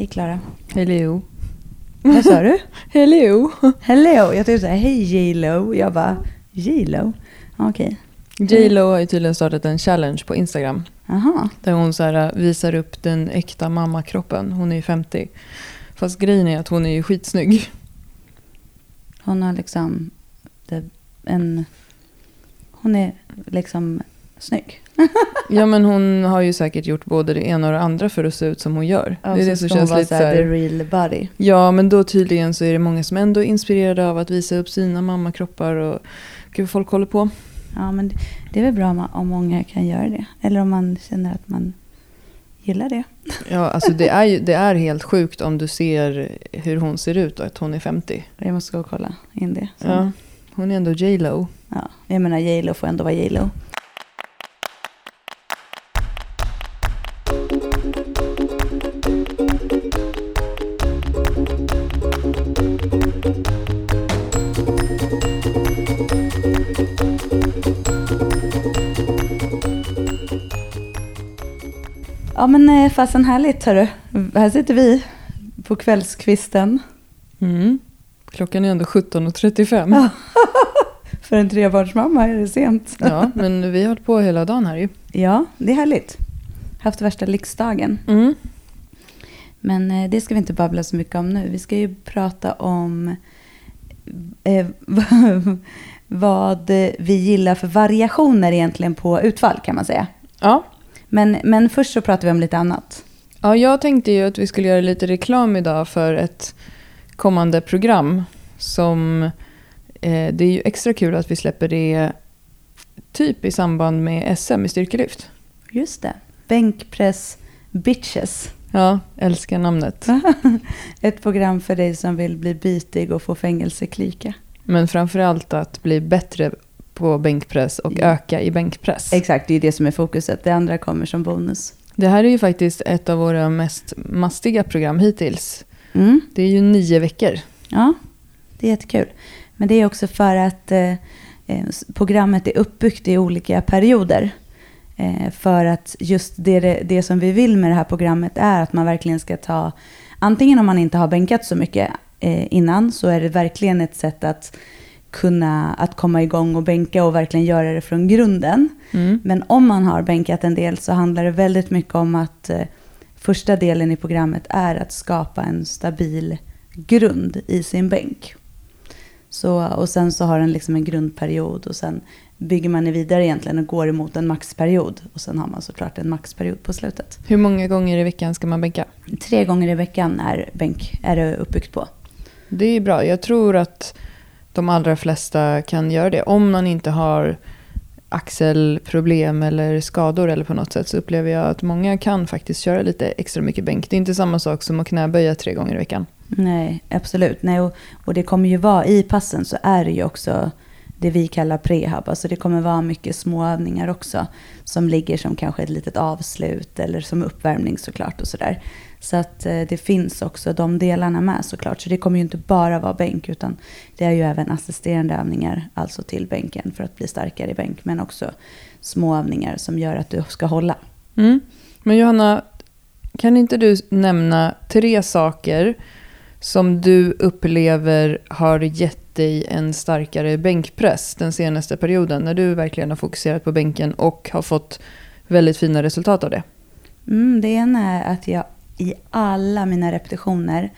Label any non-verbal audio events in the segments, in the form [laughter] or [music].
Hej Klara. Hello. Vad sa du? [laughs] Hello. Hello. Jag tänkte säga hej J-Lo. Jag bara J-Lo? Okej. J.Lo har ju tydligen startat en challenge på Instagram. Jaha. Där hon så här, visar upp den äkta mammakroppen. Hon är ju 50. Fast grejen är att hon är ju skitsnygg. Hon har liksom en... Hon är liksom snygg. [laughs] Ja men hon har ju säkert gjort både det ena och det andra för att se ut som hon gör. Ja, det är så det som känns lite så här, the real body. Ja men då tydligen så är det många som ändå är inspirerade av att visa upp sina mammakroppar. Och gud vad folk håller på. Ja, men det- är väl bra om, många kan göra det. Eller om man känner att man gillar det. Ja alltså det är ju det är helt sjukt om du ser hur hon ser ut och att hon är 50. Jag måste gå och kolla in det. Ja, hon är ändå J.Lo. Ja, jag menar J.Lo får ändå vara J.Lo. Ja men eh, fasen härligt hörru. Här sitter vi på kvällskvisten. Mm. Klockan är ändå 17.35. Ja. [laughs] För en trebarnsmamma är det sent. [laughs] Ja, men vi har hållit på hela dagen här ju. Ja, det är härligt. Haft värsta lyxdagen. Mm. Men eh, det ska vi inte babbla så mycket om nu. Vi ska ju prata om eh, [laughs] vad vi gillar för variationer egentligen på utfall kan man säga. Ja. Men, men först så pratar vi om lite annat. ja, jag tänkte ju att vi skulle göra lite reklam idag för ett kommande program som eh, det är ju extra kul att vi släpper det typ i samband med SM i styrkelyft. Just det. Bänkpress bitches. Ja, älskar namnet. [laughs] Ett program för dig som vill bli bitig och få fängelseklyka. Men framförallt att bli bättre på bänkpress och Ja. öka i bänkpress. Exakt, det är det som är fokuset. Det andra kommer som bonus. Det här är ju faktiskt ett av våra mest mastiga program hittills. Mm. Det är ju nio veckor. Ja, det är jättekul. Men det är också för att eh, eh, programmet är uppbyggt i olika perioder. Eh, för att just det, det, det som vi vill med det här programmet är att man verkligen ska ta, antingen om man inte har bänkat så mycket eh, innan, så är det verkligen ett sätt att kunna att komma igång och bänka och verkligen göra det från grunden. Mm. Men om man har bänkat en del så handlar det väldigt mycket om att eh, första delen i programmet är att skapa en stabil grund i sin bänk. Så, och sen så har den liksom en grundperiod och sen bygger man vidare egentligen och går emot en maxperiod. Och sen har man såklart en maxperiod på slutet. Hur många gånger i veckan ska man bänka? Tre gånger i veckan är bänk är det uppbyggt på. Det är bra. Jag tror att de allra flesta kan göra det. Om man inte har axelproblem eller skador eller på något sätt så upplever jag att många kan faktiskt köra lite extra mycket bänk. Det är inte samma sak som att knäböja tre gånger i veckan. Nej, absolut. Nej, och, och det kommer ju vara i passen så är det ju också det vi kallar prehab. Alltså det kommer vara mycket småövningar också. Som ligger som kanske ett litet avslut eller som uppvärmning såklart och sådär. Så att eh, det finns också de delarna med såklart. Så det kommer ju inte bara vara bänk utan det är ju även assisterande övningar. Alltså till bänken för att bli starkare i bänk. Men också småövningar som gör att du ska hålla. Mm. Men Johanna, kan inte du nämna tre saker som du upplever har gett dig en starkare bänkpress den senaste perioden när du verkligen har fokuserat på bänken och har fått väldigt fina resultat av det? Mm, det ena är att jag i alla mina repetitioner,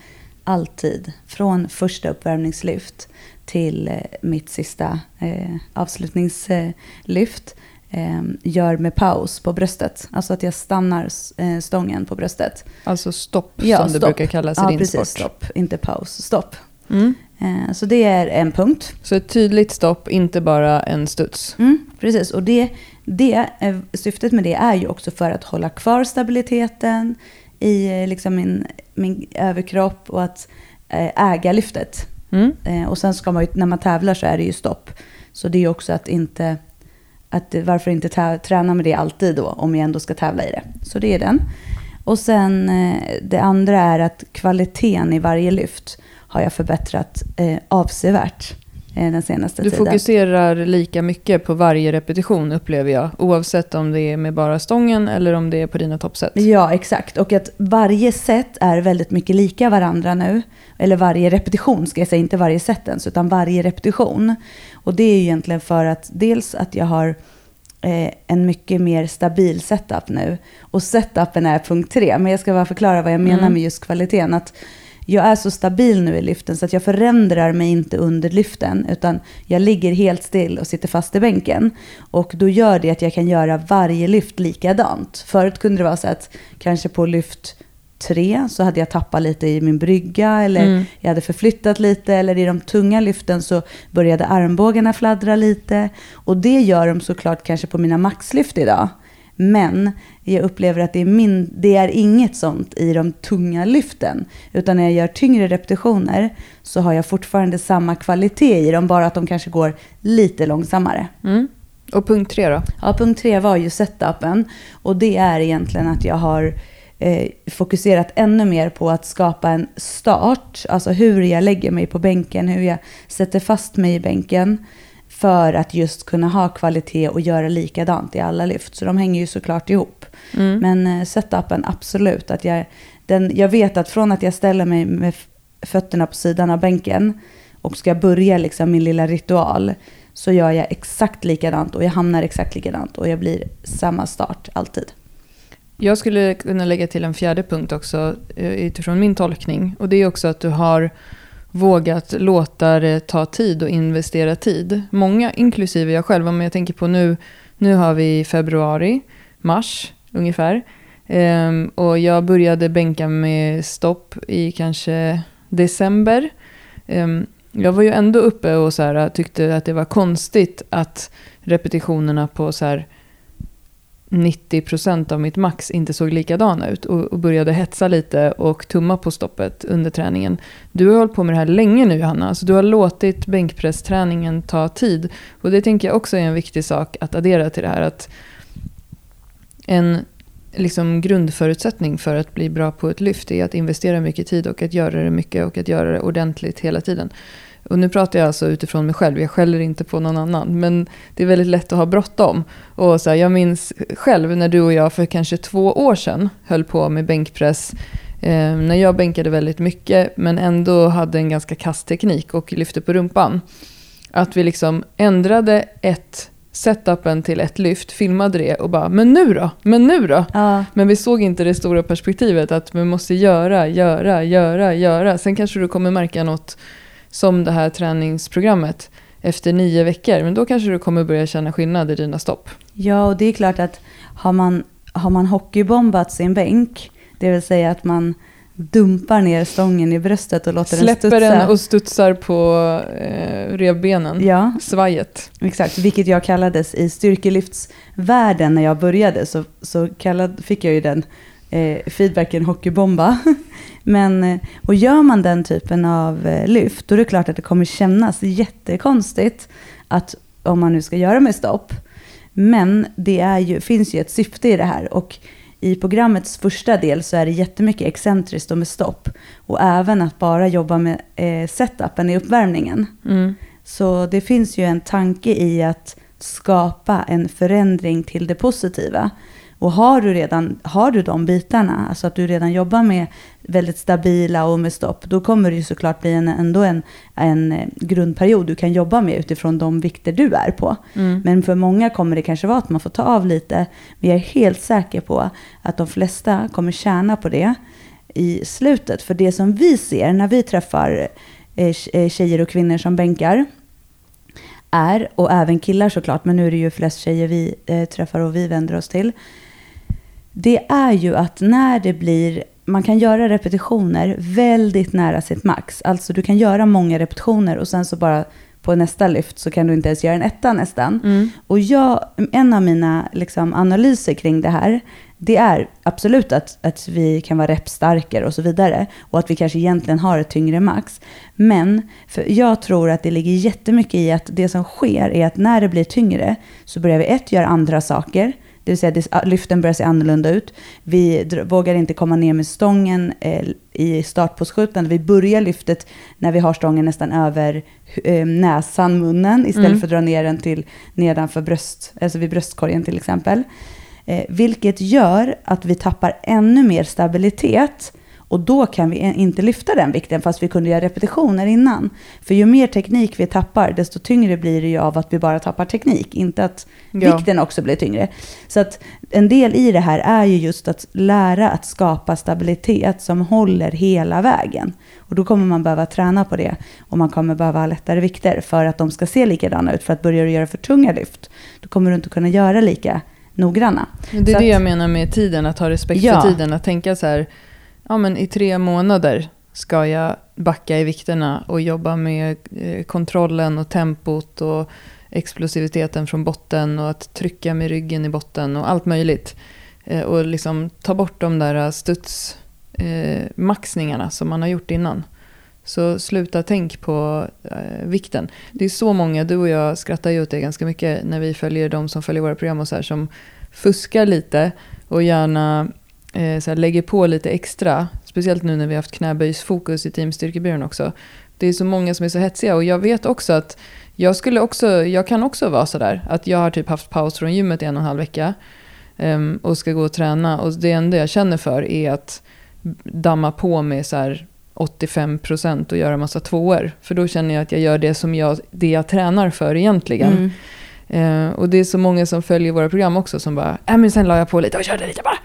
alltid, från första uppvärmningslyft till eh, mitt sista eh, avslutningslyft, eh, gör med paus på bröstet. Alltså att jag stannar eh, stången på bröstet. Alltså stopp Ja, som det stopp. brukar kallas i Ja, din precis. sport. Stopp, inte paus. Stopp. Mm. Eh, så det är en punkt. Så ett tydligt stopp, inte bara en studs. Mm, precis, och det, det, eh, syftet med det är ju också för att hålla kvar stabiliteten i eh, liksom min, min överkropp och att eh, äga lyftet. Mm. Eh, och sen ska man ju, när man tävlar så är det ju stopp. Så det är ju också att inte, att varför inte träna med det alltid då, om jag ändå ska tävla i det. Så det är den. Och sen det andra är att kvaliteten i varje lyft har jag förbättrat eh, avsevärt. Eh, den senaste Du tiden. fokuserar lika mycket på varje repetition upplever jag. Oavsett om det är med bara stången eller om det är på dina toppset. Ja, exakt. Och att varje set är väldigt mycket lika varandra nu. Eller varje repetition ska jag säga, inte varje set ens, utan varje repetition. Och det är ju egentligen för att dels att jag har eh, en mycket mer stabil setup nu. Och setupen är punkt tre, men jag ska bara förklara vad jag menar Mm. med just kvaliteten. Att jag är så stabil nu i lyften så att jag förändrar mig inte under lyften, utan jag ligger helt still och sitter fast i bänken. Och då gör det att jag kan göra varje lyft likadant. Förut kunde det vara så att kanske på lyft tre så hade jag tappat lite i min brygga eller Mm. jag hade förflyttat lite eller i de tunga lyften så började armbågarna fladdra lite. Och det gör de såklart kanske på mina maxlyft idag. Men jag upplever att det är, min, det är inget sånt i de tunga lyften. Utan när jag gör tyngre repetitioner så har jag fortfarande samma kvalitet i dem, bara att de kanske går lite långsammare. Mm. Och punkt tre då? Ja, punkt tre var ju setupen. Och det är egentligen att jag har eh, fokuserat ännu mer på att skapa en start. Alltså hur jag lägger mig på bänken, hur jag sätter fast mig i bänken. För att just kunna ha kvalitet och göra likadant i alla lyft. Så de hänger ju såklart ihop. Mm. Men eh, setupen, absolut. Att jag, den, jag vet att från att jag ställer mig med fötterna på sidan av bänken och ska börja liksom min lilla ritual så gör jag exakt likadant och jag hamnar exakt likadant och jag blir samma start alltid. Jag skulle kunna lägga till en fjärde punkt också eh, utifrån min tolkning. Och det är också att du har vågat låta det ta tid och investera tid. Många, inklusive jag själv, om jag tänker på nu, nu har vi februari, mars ungefär. Um, och jag började bänka med stopp i kanske december. Um, jag var ju ändå uppe och så här, tyckte att det var konstigt att repetitionerna på så här 90% av mitt max inte såg likadana ut och, och började hetsa lite och tumma på stoppet under träningen. Du har hållit på med det här länge nu Johanna, så du har låtit bänkpressträningen ta tid. Och det tänker jag också är en viktig sak att addera till det här. att En liksom grundförutsättning för att bli bra på ett lyft är att investera mycket tid och att göra det mycket och att göra det ordentligt hela tiden. Och nu pratar jag alltså utifrån mig själv, jag skäller inte på någon annan. Men det är väldigt lätt att ha bråttom. Och så här, jag minns själv när du och jag för kanske två år sedan höll på med bänkpress. Eh, när jag bänkade väldigt mycket men ändå hade en ganska kass teknik och lyfte på rumpan. Att vi liksom ändrade ett setupen till ett lyft, filmade det och bara “men nu då? Men nu då?” Ja, Men vi såg inte det stora perspektivet att vi måste göra, göra, göra, göra. Sen kanske du kommer märka något som det här träningsprogrammet efter nio veckor. Men då kanske du kommer börja känna skillnad i dina stopp. ja, och det är klart att har man, har man hockeybombat sin bänk, det vill säga att man dumpar ner stången i bröstet och låter den Släpper studsa. den och studsar på eh, revbenen. Ja, Svajet. Exakt, vilket jag kallades i styrkelyftsvärlden när jag började så, så kallad, fick jag ju den eh, feedbacken hockeybomba. [laughs] Men, eh, och gör man den typen av eh, lyft då är det klart att det kommer kännas jättekonstigt att om man nu ska göra med stopp. Men det är ju, finns ju ett syfte i det här och i programmets första del så är det jättemycket excentriskt och med stopp. Och även att bara jobba med eh, setupen i uppvärmningen. Mm. Så det finns ju en tanke i att skapa en förändring till det positiva. Och har du redan har du de bitarna, alltså att du redan jobbar med väldigt stabila och med stopp, då kommer det ju såklart bli en, ändå en, en eh, grundperiod du kan jobba med utifrån de vikter du är på. Mm. Men för många kommer det kanske vara att man får ta av lite. Men jag är helt säker på att de flesta kommer tjäna på det i slutet. För det som vi ser när vi träffar eh, eh, tjejer och kvinnor som bänkar är, och även killar såklart, men nu är det ju flest tjejer vi eh, träffar och vi vänder oss till. Det är ju att när det blir, man kan göra repetitioner väldigt nära sitt max. Alltså du kan göra många repetitioner och sen så bara på nästa lyft så kan du inte ens göra en etta nästan. Mm. Och jag, en av mina liksom, analyser kring det här, det är absolut att, att vi kan vara repstarkare och så vidare. Och att vi kanske egentligen har ett tyngre max. Men jag tror att det ligger jättemycket i att det som sker är att när det blir tyngre så börjar vi ett göra andra saker. Det vill säga det, lyften börjar se annorlunda ut. Vi vågar inte komma ner med stången eh, i startpositionen. Vi börjar lyftet när vi har stången nästan över eh, näsan, munnen, istället Mm. för att dra ner den till nedanför bröst, alltså vid bröstkorgen till exempel. Eh, vilket gör att vi tappar ännu mer stabilitet. Och då kan vi inte lyfta den vikten fast vi kunde göra repetitioner innan. För ju mer teknik vi tappar, desto tyngre blir det ju av att vi bara tappar teknik. Inte att Ja. vikten också blir tyngre. Så att en del i det här är ju just att lära att skapa stabilitet som håller hela vägen. Och då kommer man behöva träna på det. Och man kommer behöva ha lättare vikter för att de ska se likadana ut. För att börja du göra för tunga lyft, då kommer du inte kunna göra lika noggranna. Det är Så det att- jag menar med tiden, att ha respekt Ja. för tiden. Att tänka så här, ja men i tre månader ska jag backa i vikterna och jobba med eh, kontrollen och tempot och explosiviteten från botten och att trycka med ryggen i botten och allt möjligt. Eh, och liksom ta bort de där studsmaxningarna eh, som man har gjort innan. Så sluta tänk på eh, vikten. Det är så många, du och jag skrattar ju åt det ganska mycket när vi följer de som följer våra program och så här som fuskar lite och gärna eh, så här, lägger på lite extra. Speciellt nu när vi har haft knäböjsfokus i teamstyrkebyrån också. Det är så många som är så hetsiga och jag vet också att jag, skulle också, jag kan också vara sådär. Att jag har typ haft paus från gymmet i en och en halv vecka ehm, och ska gå och träna. Och det enda jag känner för är att damma på med så här 85% och göra massa tvåor. För då känner jag att jag gör det som jag, det jag tränar för egentligen. Mm. Eh, och det är så många som följer våra program också som bara, äh, men sen la jag på lite och körde lite bara.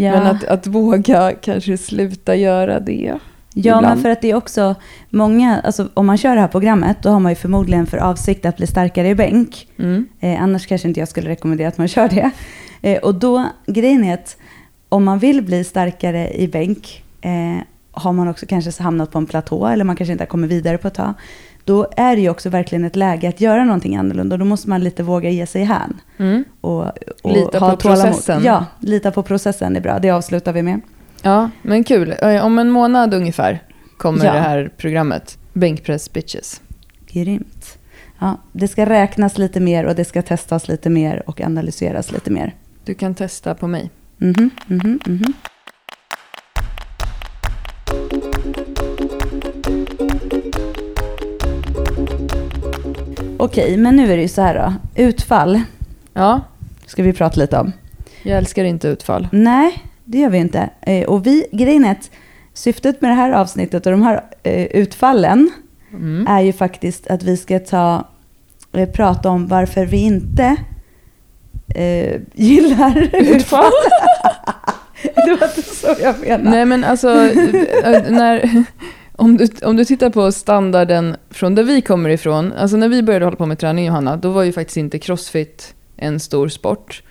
Ja. Men att, att våga kanske sluta göra det. Ja, ibland. men för att det är också många, alltså om man kör det här programmet, då har man ju förmodligen för avsikt att bli starkare i bänk. Mm. Eh, annars kanske inte jag skulle rekommendera att man kör det. Eh, och då, grejen är att om man vill bli starkare i bänk, eh, har man också kanske hamnat på en platå, eller man kanske inte har kommit vidare på ett tag, då är det ju också verkligen ett läge att göra någonting annorlunda. Då måste man lite våga ge sig hän. Mm. Och, och Lita ha på tålamod. processen. Ja, lita på processen är bra. Det avslutar vi med. Ja, men kul. Eh, Om en månad ungefär kommer Ja. det här programmet. Bänkpress bitches. Grymt. Ja, det ska räknas lite mer och det ska testas lite mer och analyseras lite mer. Du kan testa på mig. Mhm, mhm, mhm. Okej, men nu är det ju så här då. Utfall Ja, ska vi prata lite om. jag älskar inte utfall. Nej, det gör vi inte. Eh, Och vi, grejen är att syftet med det här avsnittet och de här eh, utfallen Mm. är ju faktiskt att vi ska ta, eh, prata om varför vi inte eh, [laughs] gillar utfall. [laughs] det var inte så jag menade. Nej men alltså, eh, när, [laughs] om, du, om du tittar på standarden från där vi kommer ifrån. Alltså när vi började hålla på med träning Johanna, då var ju faktiskt inte crossfit en stor sport.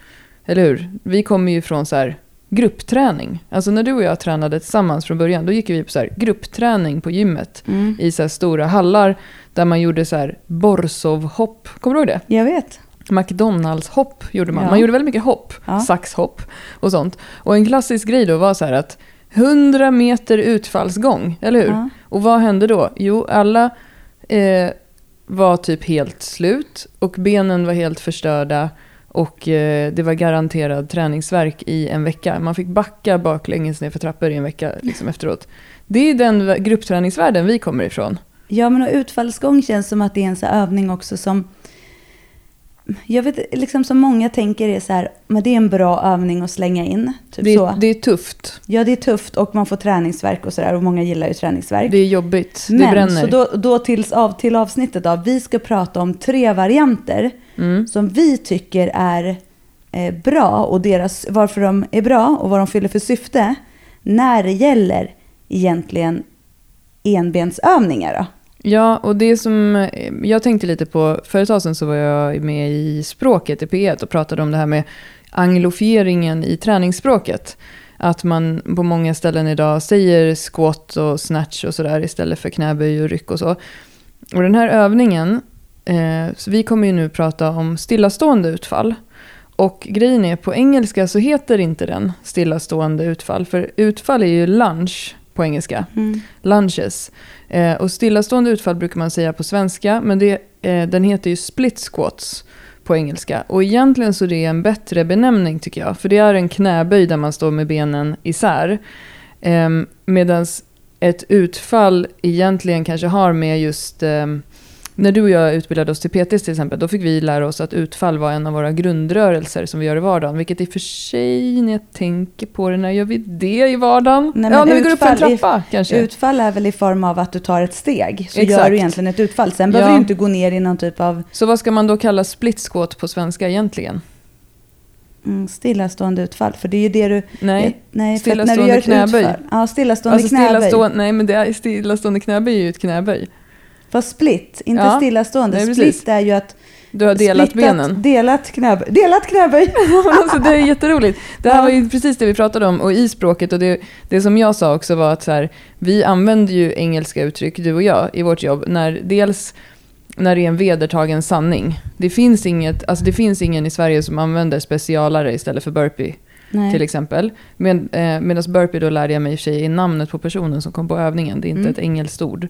Eller hur? Vi kommer ju från så här gruppträning. Alltså när du och jag tränade tillsammans från början, då gick vi på så här gruppträning på gymmet. Mm. I så här stora hallar där man gjorde så här Borsov-hopp. Kommer du ihåg det? Jag vet. McDonalds-hopp gjorde man. Ja. Man gjorde väldigt mycket hopp, Ja. saxhopp och sånt. Och en klassisk grej då var så här att 100 meter utfallsgång, eller hur? Ja. Och vad hände då? Jo, alla eh, var typ helt slut och benen var helt förstörda och eh, det var garanterad träningsverk i en vecka. Man fick backa baklänges ner för trappor i en vecka liksom, efteråt. Det är den gruppträningsvärlden vi kommer ifrån. Ja, men och utfallsgång känns som att det är en så övning också som... Jag vet liksom som många tänker är så här, men det är en bra övning att slänga in. Typ Det, så. det är tufft, Ja, det är tufft och man får träningsverk och sådär och många gillar ju träningsverk. det är jobbigt, det Men bränner. så då, då tills av, till avsnittet då, vi ska prata om tre varianter Mm. som vi tycker är eh, bra och deras, varför de är bra och vad de fyller för syfte när det gäller egentligen enbensövningar. Då. Ja, och det som eh, jag tänkte lite på, för ett tag sedan så var jag med i språket i P1 och pratade om det här med anglofieringen i träningsspråket. Att man på många ställen idag säger squat och snatch och sådär istället för knäböj och ryck och så. Och den här övningen, eh, så vi kommer ju nu prata om stillastående utfall. Och grejen är, på engelska så heter inte den stillastående utfall, för utfall är ju lunge på engelska lunges. Eh, och stillastående utfall brukar man säga på svenska, men det, eh, den heter ju split squats på engelska. Och egentligen så är det en bättre benämning tycker jag. För det är en knäböj där man står med benen isär. Eh, Medan ett utfall egentligen kanske har med just... När du och jag utbildade oss till PTs till exempel, då fick vi lära oss att utfall var en av våra grundrörelser som vi gör i vardagen. Vilket i och för sig, när jag tänker på det, när gör vi det i vardagen? Nej, ja, när vi går upp för en utfall i- trappa kanske. Utfall är väl i form av att du tar ett steg. Så Exakt. gör du egentligen ett utfall. Sen behöver Ja. du inte gå ner i någon typ av Så vad ska man då kalla split squat på svenska egentligen? mm, stillastående utfall. För det är ju det du... Nej, nej stillastående knäböj. Utfall, ja, stillastående alltså knäböj. stillastående, nej men det är stillastående knäböj är ju ett knäböj. Fast split, inte Ja. stillastående. Nej, split är ju att... Du har delat splittat- benen. Delat knäböj. Delat knäböj! [laughs] alltså, det är [laughs] jätteroligt. Det här var ju precis det vi pratade om och i språket och det, det som jag sa också var att så här, vi använder ju engelska uttryck, du och jag, i vårt jobb. När, dels när det är en vedertagen sanning. Det finns, inget, alltså det finns ingen i Sverige som använder specialare istället för burpee. Nej. till exempel. Med, eh, Medan burpee då lärde jag mig i sig i namnet på personen som kom på övningen. Det är inte Mm. ett engelskt ord.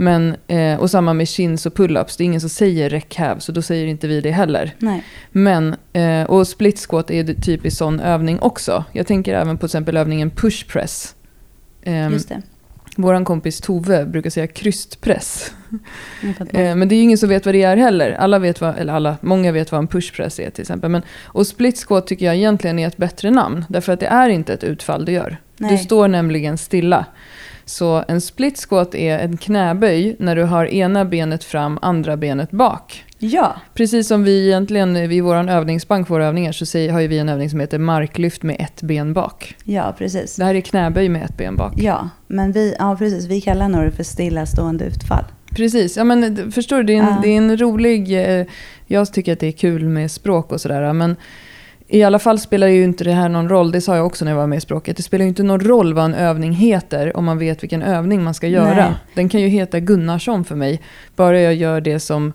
Men, eh, och samma med chins och pull-ups. Det är ingen som säger räckhäv, så då säger inte vi det heller. Nej. Men, eh, och split squat är en typisk sån övning också. Jag tänker även på till exempel övningen push press. Just det. Vår kompis Tove brukar säga krystpress. Fattar. Eh, men det är ju ingen som vet vad det är heller. Alla vet vad, eller alla, många vet vad en pushpress är till exempel. Men, och split squat tycker jag egentligen är ett bättre namn. Därför att det är inte ett utfall du gör. Nej. Du står nämligen stilla. Så en split squat är en knäböj när du har ena benet fram, andra benet bak. Ja, Precis som vi egentligen vid vår övningsbank, våra övningar, så säger, har ju vi en övning som heter marklyft med ett ben bak. ja precis. Det här är knäböj med ett ben bak. Ja, men vi, ja, precis, vi kallar nog det för stillastående utfall. Precis, ja men förstår du, det är en, Ja. det är en rolig... Eh, jag tycker att det är kul med språk och sådär, men i alla fall spelar ju inte det här någon roll, det sa jag också när jag var med i språket, det spelar ju inte någon roll vad en övning heter om man vet vilken övning man ska göra. Nej. Den kan ju heta Gunnarsson för mig, bara jag gör det som...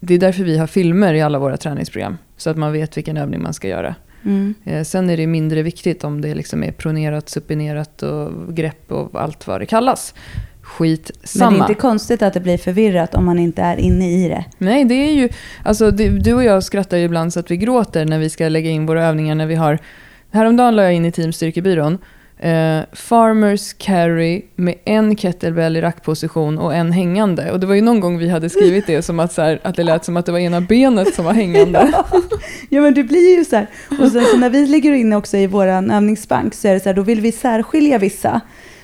Det är därför vi har filmer i alla våra träningsprogram, så att man vet vilken övning man ska göra. Mm. Eh, sen är det mindre viktigt om det liksom är pronerat, supinerat och grepp och allt vad det kallas. Skit Men det är inte konstigt att det blir förvirrat om man inte är inne i det. Nej, det är ju... Alltså, det, du och jag skrattar ju ibland så att vi gråter när vi ska lägga in våra övningar när vi har... Häromdagen la jag in i Teamstyrkebyrån eh, Farmers carry med en kettlebell i rackposition och en hängande. Och det var ju någon gång vi hade skrivit det som att, så här, att det lät som att det var ena benet som var hängande. [laughs] Ja men det blir ju så här. Och sen så när vi ligger inne också i vår övningsbank så är det så här, då vill vi särskilja vissa.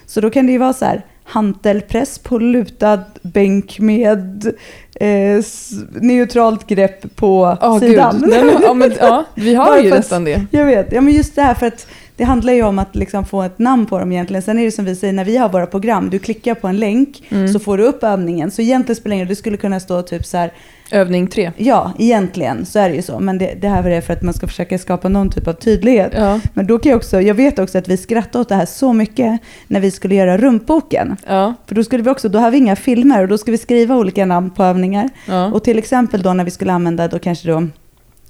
Så då kan det ju vara så här, hantelpress på lutad bänk med eh, neutralt grepp på Åh, sidan. Nej, ja, men, ja, vi har ju nästan det. Jag vet, ja men just det här för att det handlar ju om att liksom få ett namn på dem egentligen. Sen är det som vi säger, när vi har våra program, du klickar på en länk Mm. så får du upp övningen. Så egentligen spelar det ingen roll, det skulle kunna stå typ så här, Övning tre. ja egentligen så är det ju så. Men det, det här är för att man ska försöka skapa någon typ av tydlighet. Ja, Men då kan jag också, jag vet också att vi skrattade åt det här så mycket när vi skulle göra rumpboken. ja, För då skulle vi också, då har vi inga filmer och då ska vi skriva olika namn på övningar. ja. Och till exempel då när vi skulle använda, då kanske då,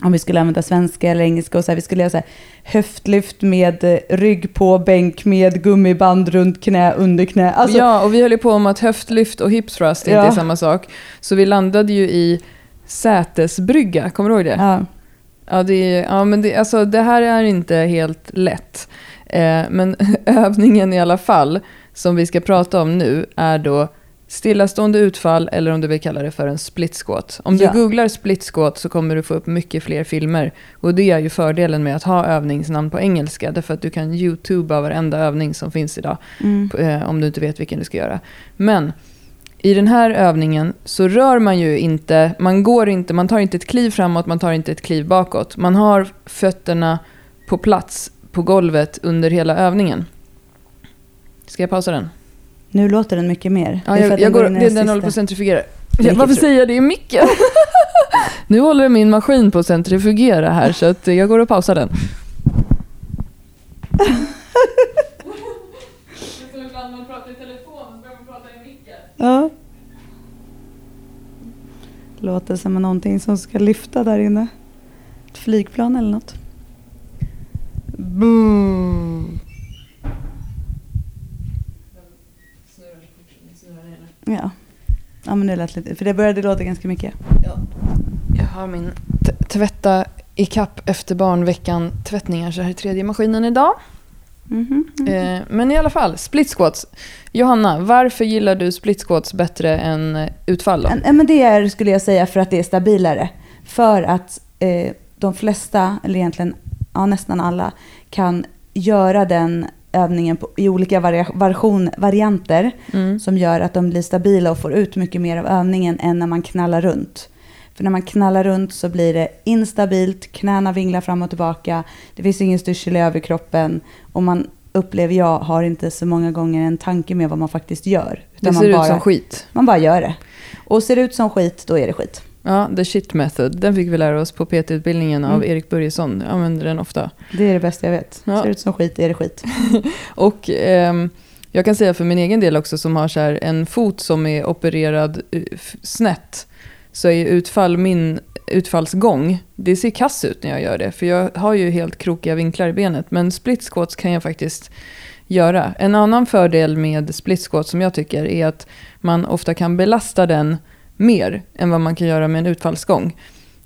om vi skulle använda svenska eller engelska och så här, vi skulle göra så här, höftlyft med rygg på bänk med gummiband runt knä, under knä. Alltså, ja, och vi höll ju på om att höftlyft och hip thrust inte Ja. är samma sak. Så vi landade ju i sätesbrygga, kommer du ihåg det? ja. Ja, det, är, ja men det, alltså, det här är inte helt lätt. Eh, men [laughs] övningen i alla fall, som vi ska prata om nu, är då stillastående utfall eller om du vill kalla det för en split squat. Om du Ja. googlar split squat så kommer du få upp mycket fler filmer. Och det är ju fördelen med att ha övningsnamn på engelska, därför att du kan youtuba varenda övning som finns idag Mm. eh, om du inte vet vilken du ska göra. Men i den här övningen så rör man ju inte, man går inte, man tar inte ett kliv framåt, man tar inte ett kliv bakåt. Man har fötterna på plats på golvet under hela övningen. Ska jag pausa den? Nu låter den mycket mer. Ja, jag, jag den går, det, den den håller på att centrifugera. Vilket Varför säger jag det i micken? [laughs] nu håller min maskin på att centrifugera här så att jag går och pausar den. [laughs] ibland man pratar i telefon så börjar man prata i micken. Ja. Låter som någonting som ska lyfta där inne. Ett flygplan eller något. Boom. Ja. Ja men det lät lite, för det började låta ganska mycket. Jag har min t- tvätta i kapp efter barnveckan tvättningar så här är tredje maskinen idag. Mhm, mhm. Eh, men i alla fall, split squats. Johanna, varför gillar du split squats bättre än eh, utfall då? En- Men det är, skulle jag säga, för att det är stabilare. För att eh, de flesta, eller egentligen ja, nästan alla, kan göra den övningen på, i olika varia, variation, varianter Mm. som gör att de blir stabila och får ut mycket mer av övningen än när man knallar runt. För när man knallar runt så blir det instabilt, knäna vinglar fram och tillbaka, det finns ingen styrsel i överkroppen och man upplever jag har inte så många gånger en tanke med vad man faktiskt gör. Det man ser ut bara, som skit. Man bara gör det. Och ser det ut som skit, då är det skit. Ja, the shit method. Den fick vi lära oss på PT-utbildningen av Mm. Erik Börjesson. Jag använder den ofta. Det är det bästa jag vet. Ja. Ser det ut som skit, är det skit. [laughs] Och ehm, jag kan säga för min egen del också som har så en fot som är opererad eh, snett. Så är ju utfall min utfallsgång, det ser kass ut när jag gör det. För jag har ju helt krokiga vinklar i benet. Men split squats kan jag faktiskt göra. En annan fördel med split squats som jag tycker är att man ofta kan belasta den mer än vad man kan göra med en utfallsgång.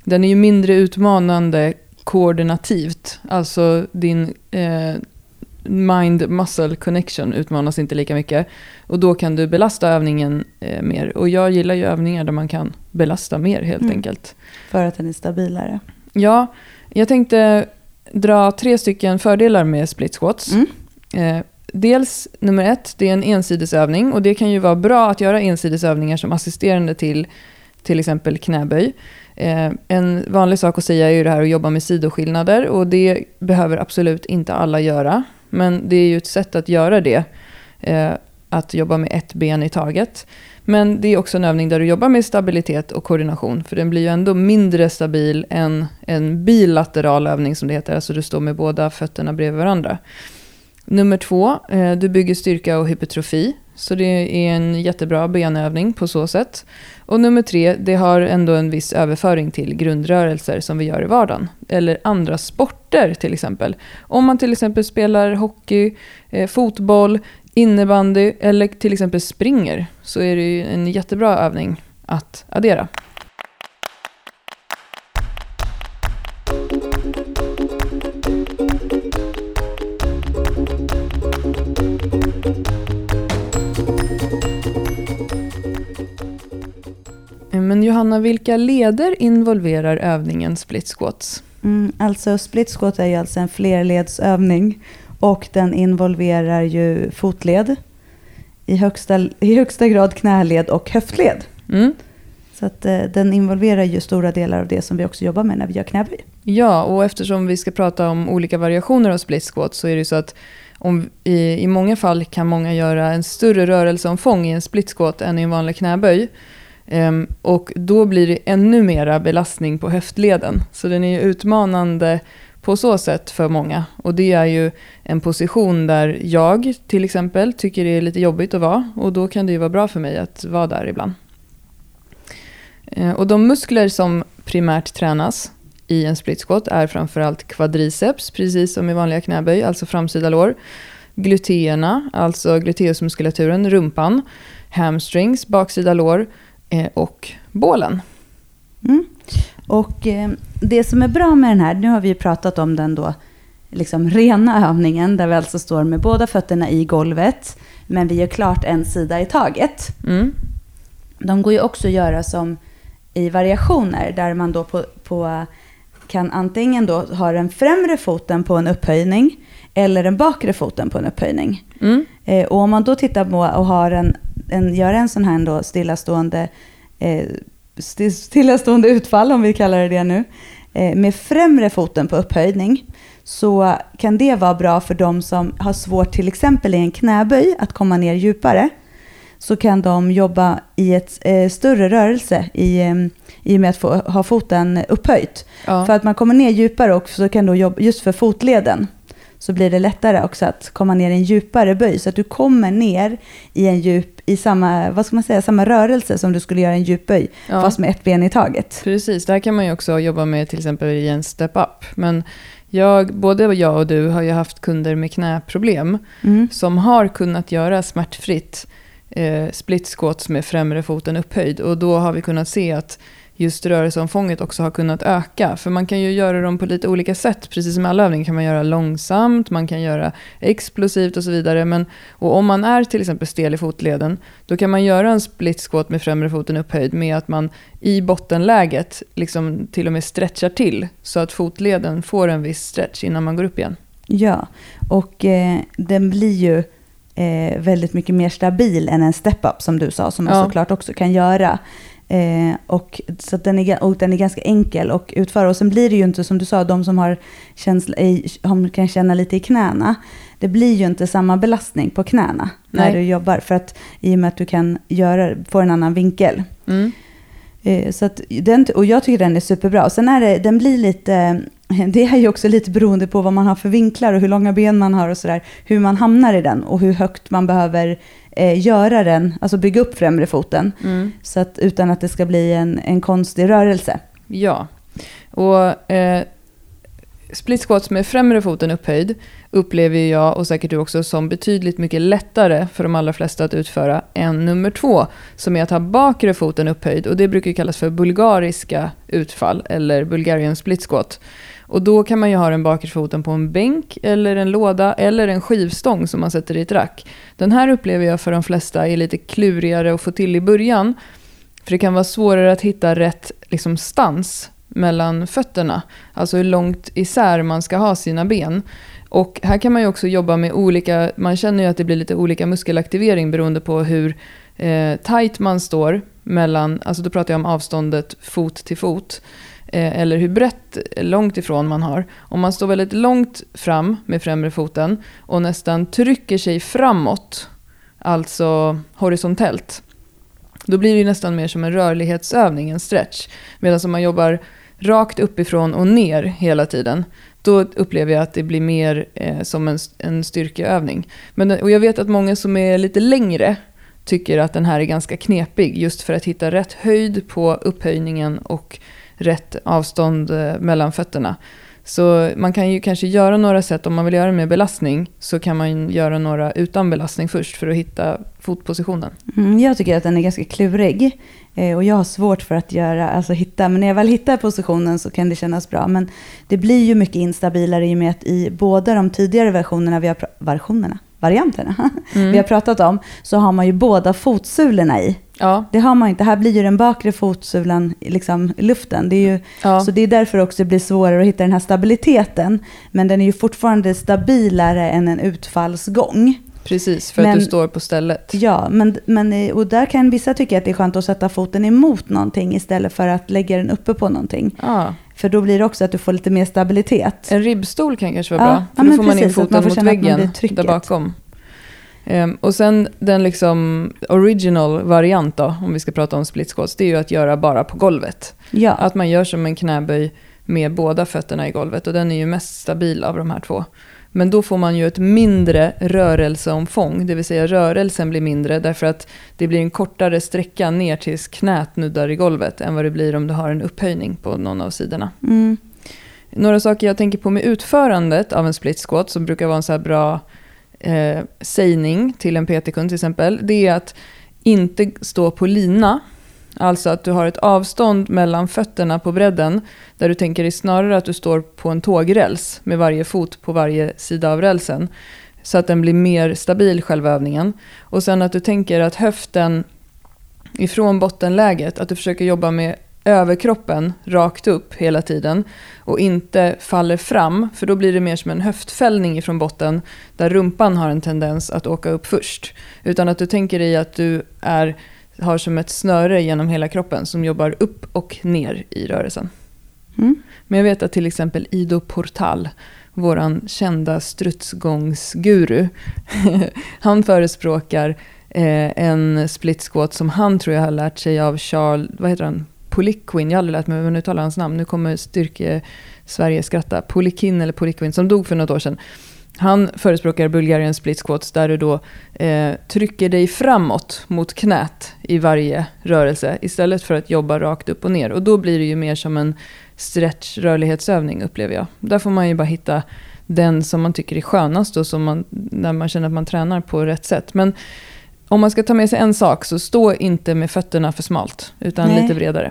Den är ju mindre utmanande koordinativt. Alltså din eh, mind-muscle connection utmanas inte lika mycket. Och då kan du belasta övningen eh, mer. Och jag gillar ju övningar där man kan belasta mer helt Mm. enkelt. För att den är stabilare. Ja, jag tänkte dra tre stycken fördelar med split squats. Mm. Eh, dels nummer ett, det är en ensidesövning och det kan ju vara bra att göra ensidesövningar som assisterande till till exempel knäböj. Eh, en vanlig sak att säga är ju det här att jobba med sidoskillnader och det behöver absolut inte alla göra. Men det är ju ett sätt att göra det, eh, att jobba med ett ben i taget. Men det är också en övning där du jobbar med stabilitet och koordination, för den blir ju ändå mindre stabil än en bilateral övning som det heter, alltså du står med båda fötterna bredvid varandra. Nummer två, eh, du bygger styrka och hypertrofi. Så det är en jättebra benövning på så sätt. Och nummer tre, det har ändå en viss överföring till grundrörelser som vi gör i vardagen. Eller andra sporter till exempel. Om man till exempel spelar hockey, eh, fotboll, innebandy eller till exempel springer så är det ju en jättebra övning att addera. Men Johanna, vilka leder involverar övningen split squats? Mm, alltså split squat är ju alltså en flerledsövning och den involverar ju fotled, i högsta, i högsta grad knäled och höftled. Mm? Så att eh, den involverar ju stora delar av det som vi också jobbar med när vi gör knäböj. Ja, och eftersom vi ska prata om olika variationer av split squat så är det ju så att om, i, i många fall kan många göra en större rörelseomfång i en split squat än i en vanlig knäböj. Um, och då blir det ännu mera belastning på höftleden. Så den är ju utmanande på så sätt för många. Och det är ju en position där jag till exempel tycker det är lite jobbigt att vara. Och då kan det ju vara bra för mig att vara där ibland. Uh, Och de muskler som primärt tränas i en split squat är framförallt kvadriceps, precis som i vanliga knäböj, alltså framsida lår. Gluteerna, alltså gluteusmuskulaturen, rumpan. Hamstrings, baksida lår eh, Och bålen. Mm. Och eh, det som är bra med den här, nu har vi ju pratat om den då, liksom rena övningen, där vi alltså står med båda fötterna i golvet, men vi gör klart en sida i taget. Mm. De går ju också att göra som i variationer, där man då på, på kan antingen då ha den främre foten på en upphöjning, eller den bakre foten på en upphöjning. Mm. Eh, och om man då tittar på och har en, en, gör en sån här då stillastående, eh, sti- stillastående utfall, om vi kallar det det nu, eh, med främre foten på upphöjning, så kan det vara bra för de som har svårt, till exempel i en knäböj, att komma ner djupare. Så kan de jobba i ett eh, större rörelse i, i och med att få, ha foten upphöjt. Ja. För att man kommer ner djupare och så kan då jobba, just för fotleden, så blir det lättare också att komma ner i en djupare böj. Så att du kommer ner i en djup, i samma, vad ska man säga, samma rörelse som du skulle göra i en djupböj, Ja. fast med ett ben i taget. Precis, det här kan man ju också jobba med till exempel i en step-up. Men jag, både jag och du har ju haft kunder med knäproblem Mm. som har kunnat göra smärtfritt eh, split squats med främre foten upphöjd. Och då har vi kunnat se att just rörelseomfånget också har kunnat öka. För man kan ju göra dem på lite olika sätt. Precis som med alla övningar kan man göra långsamt, man kan göra explosivt och så vidare. Men, och om man är till exempel stel i fotleden, då kan man göra en split squat med främre foten upphöjd med att man i bottenläget liksom till och med stretchar till så att fotleden får en viss stretch innan man går upp igen. Ja, och eh, den blir ju eh, väldigt mycket mer stabil än en step-up som du sa, som man Ja. såklart också kan göra. Eh, och, så den, är, och den är ganska enkel att utföra. Och sen blir det ju inte som du sa, de som har känsla, i, har- kan känna lite i knäna. Det blir ju inte samma belastning på knäna när Nej. du jobbar. För att i och med att du kan göra, få en annan vinkel. Mm. Eh, Så att den, och jag tycker den är superbra. Och sen är det, den blir lite, [laughs] det är ju också lite beroende på vad man har för vinklar och hur långa ben man har och sådär. Hur man hamnar i den och hur högt man behöver eh, göra den, alltså bygga upp främre foten. Mm. Så att, utan att det ska bli en, en konstig rörelse. Ja, och eh, split squats med främre foten upphöjd upplever jag och säkert du också som betydligt mycket lättare för de allra flesta att utföra än nummer två som är att ha bakre foten upphöjd och det brukar kallas för bulgariska utfall eller Bulgarian split squat. Och då kan man ju ha den bakre foten på en bänk eller en låda eller en skivstång som man sätter i ett rack. Den här upplever jag för de flesta är lite klurigare att få till i början. För det kan vara svårare att hitta rätt liksom, stans mellan fötterna. Alltså hur långt isär man ska ha sina ben. Och här kan man ju också jobba med olika, man känner ju att det blir lite olika muskelaktivering beroende på hur eh, tight man står mellan, alltså då pratar jag om avståndet fot till fot. Eh, eller hur brett, eh, långt ifrån man har. Om man står väldigt långt fram med främre foten och nästan trycker sig framåt, alltså horisontellt, då blir det ju nästan mer som en rörlighetsövning, en stretch. Medan om man jobbar rakt uppifrån och ner hela tiden, då upplever jag att det blir mer eh, som en, en styrkeövning. Men, eh, och jag vet att många som är lite längre tycker att den här är ganska knepig, just för att hitta rätt höjd på upphöjningen och rätt avstånd eh, mellan fötterna. Så man kan ju kanske göra några sätt, om man vill göra med belastning, så kan man göra några utan belastning först för att hitta fotpositionen. Mm, jag tycker att den är ganska klurig. Eh, och jag har svårt för att göra, alltså hitta, men när jag väl hittar positionen så kan det kännas bra. Men det blir ju mycket instabilare i och med att i båda de tidigare versionerna vi har, versionerna, varianterna [laughs] Mm. vi har pratat om, så har man ju båda fotsulorna i. Ja, Det har man inte. Här blir ju den bakre fotsulan liksom i luften. Det är ju, ja. Så det är därför också det blir svårare att hitta den här stabiliteten. Men den är ju fortfarande stabilare än en utfallsgång. precis. För Men- att du står på stället. Ja, men, men, eh, och där kan vissa tycka att det är skönt att sätta foten emot någonting istället för att lägga den uppe på någonting. Ja. För då blir det också att du får lite mer stabilitet. En ribbstol kan kanske vara Ja, bra. ja, För då men får man in precis, foten man mot väggen där bakom. Ehm, och sen den liksom original variant då, om vi ska prata om split squats, det är ju att göra bara på golvet. Ja, Att man gör som en knäböj med båda fötterna i golvet och den är ju mest stabil av de här två. Men då får man ju ett mindre rörelseomfång, det vill säga rörelsen blir mindre därför att det blir en kortare sträcka ner tills knät nuddar i golvet än vad det blir om du har en upphöjning på någon av sidorna. mm, Några saker jag tänker på med utförandet av en split squat som brukar vara en så här bra eh, sägning till en PT-kund till exempel. Det är att inte stå på lina. Alltså att du har ett avstånd mellan fötterna på bredden där du tänker dig snarare att du står på en tågräls med varje fot på varje sida av rälsen. Så att den blir mer stabil själva övningen. Och sen att du tänker att höften ifrån bottenläget, att du försöker jobba med överkroppen rakt upp hela tiden och inte faller fram, för då blir det mer som en höftfällning ifrån botten där rumpan har en tendens att åka upp först. Utan att du tänker dig att du är, har som ett snöre genom hela kroppen som jobbar upp och ner i rörelsen. mm, Men jag vet att till exempel Ido Portal, våran kända strutsgångsguru, [laughs] han förespråkar eh, en split squat som han tror jag har lärt sig av Charles, vad heter han, Poliquin, jag har aldrig lärt mig hur man uttalar hans namn, nu kommer styrke Sverige skratta, Polikin eller Poliquin som dog för något år sedan. Han förespråkar Bulgarian split squats där du då eh, trycker dig framåt mot knät i varje rörelse istället för att jobba rakt upp och ner. Och då blir det ju mer som en stretch rörlighetsövning upplever jag. Där får man ju bara hitta den som man tycker är skönast och som man, när man känner att man tränar på rätt sätt. Men om man ska ta med sig en sak så stå inte med fötterna för smalt utan Nej. lite bredare.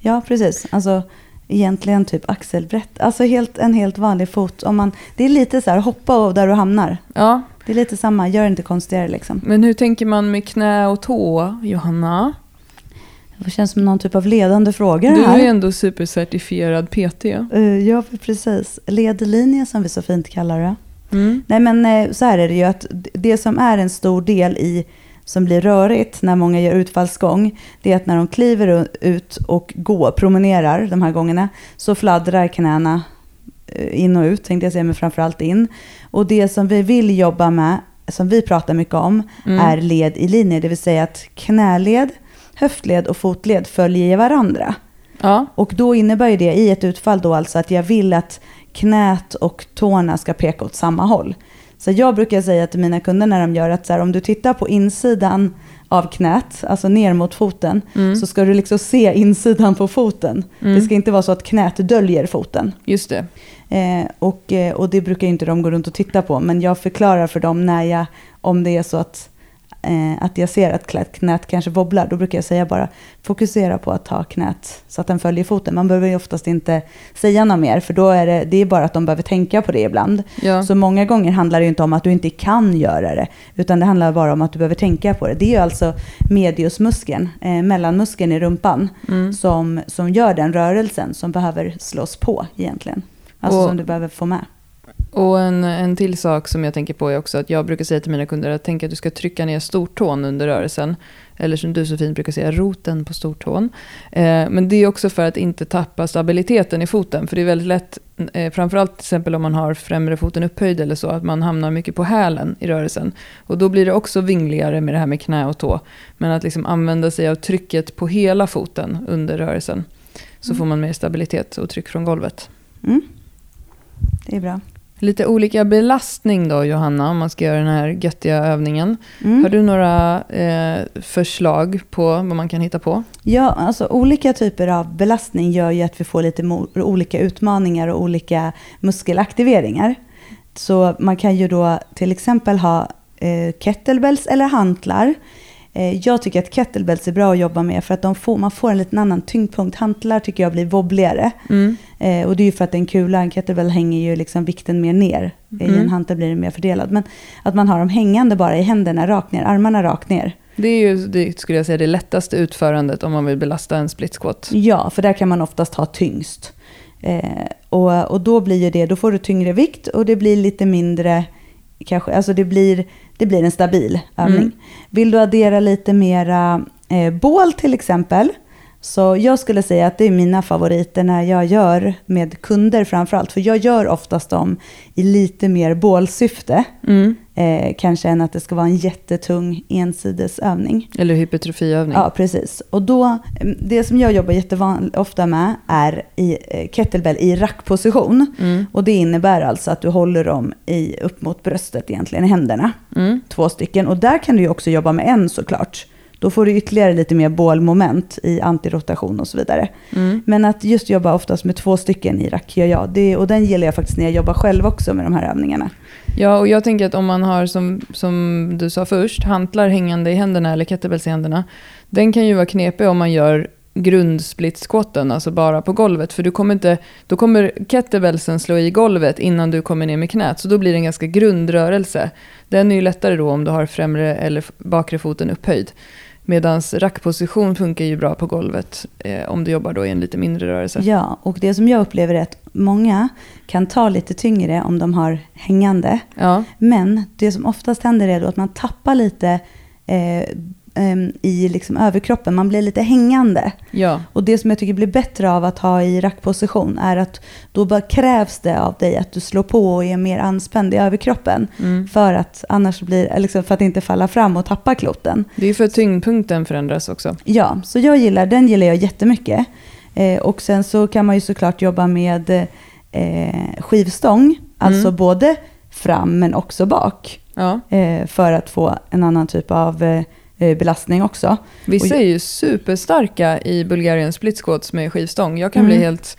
Ja, precis. Alltså egentligen typ axelbrett. Alltså helt, en helt vanlig fot. Om man, det är lite så här, hoppa där du hamnar. Ja, Det är lite samma, gör inte konstigare liksom. men hur tänker man med knä och tå, Johanna? Det känns som någon typ av ledande frågor Du är ju ändå supercertifierad PT. Eh, ja, precis. Ledlinje som vi så fint kallar det. Mm. Nej men eh, så här är det ju att det som är en stor del i som blir rörigt när många gör utfallsgång, det är att när de kliver ut och går, promenerar de här gångerna, så fladdrar knäna eh, in och ut, tänkte jag säga, men framförallt in. Och det som vi vill jobba med, som vi pratar mycket om, Mm. är led i linje, det vill säga att knäled, höftled och fotled följer varandra. Ja, Och då innebär ju det i ett utfall då alltså att jag vill att knät och tårna ska peka åt samma håll. Så jag brukar säga till mina kunder när de gör att så här, om du tittar på insidan av knät, alltså ner mot foten, Mm. så ska du liksom se insidan på foten. Mm. Det ska inte vara så att knät döljer foten. just det. Eh, och, eh, och det brukar inte de gå runt och titta på, men jag förklarar för dem när jag, om det är så att, eh, att jag ser att knät, kanske wobblar, då brukar jag säga bara fokusera på att ha knät så att den följer foten. Man behöver ju oftast inte säga något mer, för då är det, det är bara att de behöver tänka på det ibland. Ja. Så många gånger handlar det ju inte om att du inte kan göra det, utan det handlar bara om att du behöver tänka på det. Det är ju alltså mediusmuskeln, eh, mellanmuskeln i rumpan, Mm. som, som gör den rörelsen som behöver slås på egentligen. Alltså Och- som du behöver få med. Och en, en till sak som jag tänker på är också att jag brukar säga till mina kunder att tänka att du ska trycka ner stortån under rörelsen. Eller som du så fint brukar säga, roten på stortån. Eh, men det är också för att inte tappa stabiliteten i foten. För det är väldigt lätt, eh, framförallt till exempel om man har främre foten upphöjd eller så, att man hamnar mycket på hälen i rörelsen. Och då blir det också vingligare med det här med knä och tå. Men att liksom använda sig av trycket på hela foten under rörelsen. Så Mm. får man mer stabilitet och tryck från golvet. Mm. Det är bra. Lite olika belastning då Johanna, om man ska göra den här göttiga övningen. Mm. Har du några eh, förslag på vad man kan hitta på? Ja, alltså olika typer av belastning gör ju att vi får lite olika utmaningar och olika muskelaktiveringar. Så man kan ju då till exempel ha eh, kettlebells eller hantlar. Eh, jag tycker att kettlebells är bra att jobba med för att de får, man får en liten annan tyngdpunkt. Hantlar tycker jag blir wobbligare. Mm. Eh, och det är ju för att en kula, en kettlebell hänger ju liksom vikten mer ner. I Mm. en hantel blir det mer fördelad. Men att man har dem hängande bara i händerna rakt ner, armarna rakt ner. Det är ju, det skulle jag säga, det lättaste utförandet om man vill belasta en split squat. Ja, för där kan man oftast ha tyngst. Eh, och, och då blir ju det, då får du tyngre vikt och det blir lite mindre, kanske, alltså det blir, det blir en stabil övning. Mm. Vill du addera lite mera eh, bål till exempel, så jag skulle säga att det är mina favoriter när jag gör med kunder framförallt. För jag gör oftast dem i lite mer bålsyfte. Mm. Eh, kanske än att det ska vara en jättetung ensidesövning. Eller hypertrofiövning. Ja, precis. Och då, mm, det som jag jobbar jätteofta med är i eh, kettlebell i rackposition. Mm. Och det innebär alltså att du håller dem i, upp mot bröstet egentligen i händerna. Mm. Två stycken. Och där kan du ju också jobba med en såklart. Då får du ytterligare lite mer bålmoment i antirotation och så vidare. Mm. Men att just jobba oftast med två stycken i rack gör jag. Det, och den gillar jag faktiskt när jag jobbar själv också med de här övningarna. Ja, och jag tänker att om man har, som, som du sa först, hantlar hängande i händerna eller kettlebells i händerna. Den kan ju vara knepig om man gör grundsplitsquatten, alltså bara på golvet. För du kommer inte, då kommer kettlebellsen slå i golvet innan du kommer ner med knät. Så då blir det en ganska grundrörelse. Den är ju lättare då om du har främre eller bakre foten upphöjd. Medan rackposition funkar ju bra på golvet eh, om du jobbar då i en lite mindre rörelse. Ja, och det som jag upplever är att många kan ta lite tyngre om de har hängande. Ja, Men det som oftast händer är då att man tappar lite eh, em, i liksom överkroppen. Man blir lite hängande. ja. Och det som jag tycker blir bättre av att ha i rackposition är att då bara krävs det av dig att du slår på och är mer anspänd i överkroppen. Mm. För att annars blir, liksom för att inte falla fram och tappa kloten. Det är för att tyngdpunkten förändras också. Ja, så jag gillar, den gillar jag jättemycket. Eh, och sen så kan man ju såklart jobba med eh, skivstång, alltså både fram men också bak. Ja. Eh, för att få en annan typ av eh, belastning också. Vissa är ju superstarka i Bulgarian split squats med skivstång. Jag kan Mm. bli helt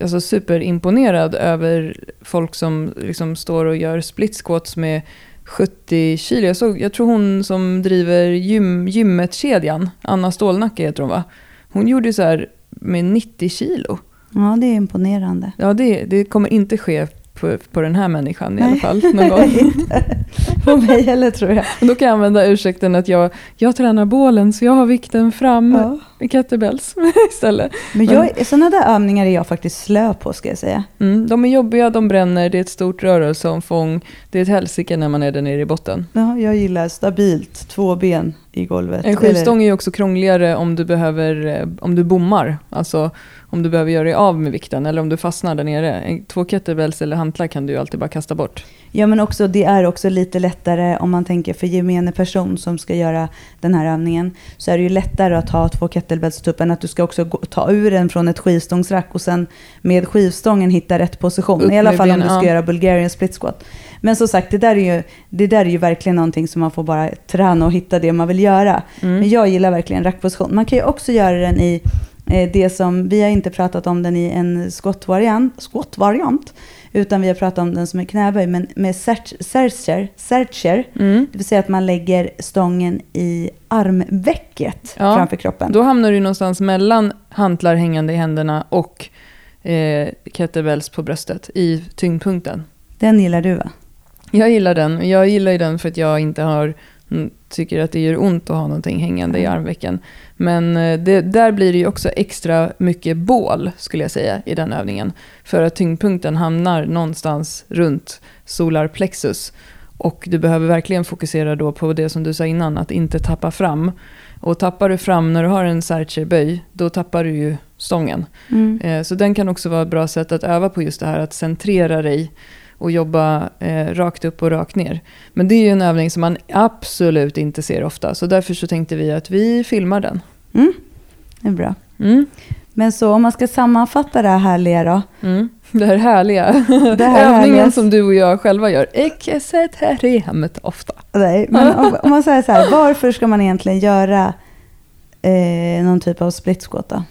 alltså, superimponerad över folk som liksom står och gör split squats med 70 kilo. Jag, såg, jag tror hon som driver gym, gymmet-kedjan, Anna Stålnacke heter hon va? Hon gjorde så här med 90 kilo. Ja, det är imponerande. Ja, det, det kommer inte ske på, på den här människan i Nej. alla fall. Någon gång. [laughs] På mig heller tror jag. Och Då kan jag använda ursäkten att jag, jag tränar bålen så jag har vikten fram Ja. i kettlebells [laughs] istället. Men jag, sådana där övningar är jag faktiskt slö på ska jag säga. Mm, de är jobbiga, de bränner, det är ett stort rörelseomfång. Det är ett helsike när man är där nere i botten. Ja, jag gillar stabilt, två ben i golvet. En skivstång är ju också krångligare om du, behöver, eh, om du bommar. Alltså om du behöver göra dig av med vikten eller om du fastnar där nere. Två kettlebells eller hantlar kan du ju alltid bara kasta bort. Ja, men också, det är också lite lättare om man tänker för gemene person som ska göra den här övningen. Så är det ju lättare att ha två kettlebells typ än att du ska också gå, ta ur den från ett skivstångsrack och sen med skivstången hitta rätt position. Upp I alla fall om du ska ja. göra Bulgarian split squat. Men som sagt, det där, är ju, det där är ju verkligen någonting som man får bara träna och hitta det man vill göra. Mm. Men jag gillar verkligen rackposition. Man kan ju också göra den i det som, vi har inte pratat om den i en squat-variant, squat-variant utan vi har pratat om den som är knäböj, men med sercher, sercher, Mm. det vill säga att man lägger stången i armvecket Ja, framför kroppen. Då hamnar du någonstans mellan hantlar hängande i händerna och eh, kettlebells på bröstet i tyngdpunkten. Den gillar du va? Jag gillar den. Jag gillar ju den för att jag inte har, tycker att det gör ont att ha någonting hängande i Mm. armvecken. Men eh, det, där blir det ju också extra mycket bål, skulle jag säga, i den övningen. För att tyngdpunkten hamnar någonstans runt solarplexus. Och du behöver verkligen fokusera då på det som du sa innan, att inte tappa fram. Och tappar du fram när du har en sercherböj, då tappar du ju stången. Mm. Eh, Så den kan också vara ett bra sätt att öva på just det här att centrera dig och jobba eh, rakt upp och rakt ner. Men det är ju en övning som man absolut inte ser ofta. Så därför så tänkte vi att vi filmar den. Mm. Det är bra. Mm. Men så om man ska sammanfatta det här härliga då. Mm. Det här härliga. Det här [laughs] Övningen härliga. som du och jag själva gör. Exeteremet ofta. Nej, men om, om man säger så här, [laughs] varför ska man egentligen göra eh, någon typ av split squat då?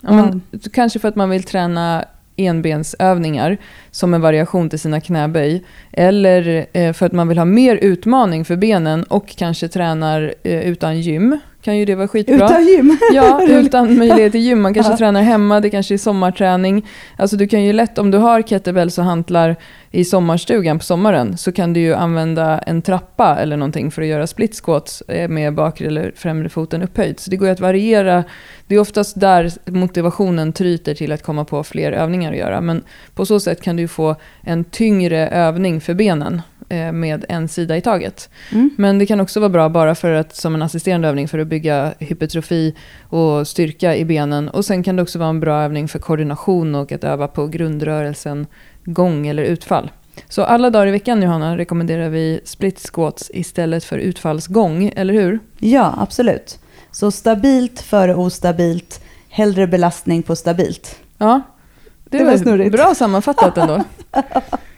Ja, men, Kanske för att man vill träna enbensövningar som en variation till sina knäböj. Eller eh, för att man vill ha mer utmaning för benen och kanske tränar eh, utan gym. Kan ju det vara skitbra. Utan gym? Ja, [laughs] utan möjlighet till gym. Man kanske Ja. tränar hemma, det kanske är sommarträning. Alltså du kan ju lätt, om du har kettlebells och hantlar i sommarstugan på sommaren, så kan du ju använda en trappa eller någonting för att göra split squats eh, med bakre eller främre foten upphöjd. Så det går ju att variera. Det är oftast där motivationen tryter till att komma på fler övningar att göra. Men på så sätt kan du ju få en tyngre övning för benen eh, med en sida i taget. Mm. Men det kan också vara bra bara för att, som en assisterande övning för att bygga hypertrofi och styrka i benen. Och sen kan det också vara en bra övning för koordination och att öva på grundrörelsen gång eller utfall. Så alla dagar i veckan Johanna rekommenderar vi split squats istället för utfallsgång, eller hur? Ja, absolut. Så stabilt före ostabilt, hellre belastning på stabilt. Ja, det, var, snurrigt. Bra sammanfattat ändå. [laughs]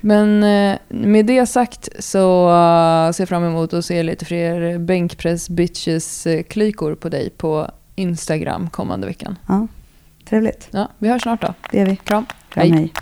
Men eh, med det sagt så eh, ser jag fram emot att se lite fler bänkpress-bitches-klykor på dig på Instagram kommande veckan. Ja, trevligt. Ja, vi hörs snart då. Det gör vi. Kram. Kram hej. hej.